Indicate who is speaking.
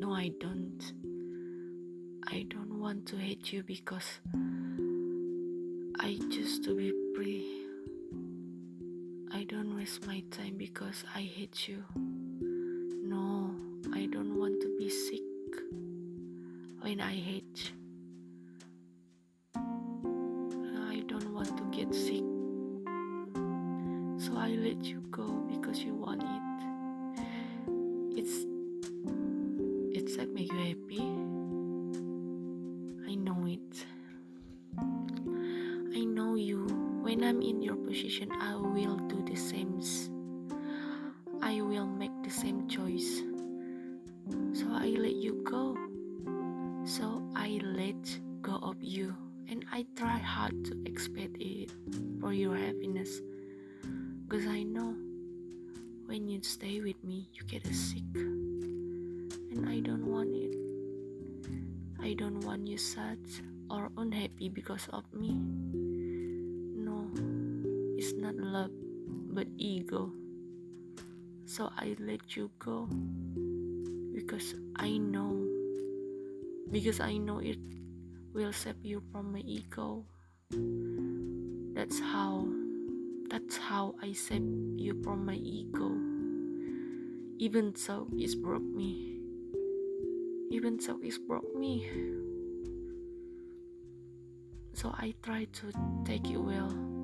Speaker 1: No, I don't. I don't want to hate you because I choose to be free. I don't waste my time because I hate you. No, I don't want to be sick when I hate. I don't want to get sick. So I let you go because you want it. It's like make you happy. I know it. I know you. When I'm in your position, I will do the same. I will make the same choice. So I let you go. So I let go of you. And I try hard to expect it for your happiness. Because I know when you stay with me, you get sick. I you sad or unhappy because of me. No, it's not love, but ego. So I let you go because I know, because I know it will save you from my ego. That's how, that's how I save you from my ego. Even so, it's broke me. Even so, it's broke me. So I try to take it well.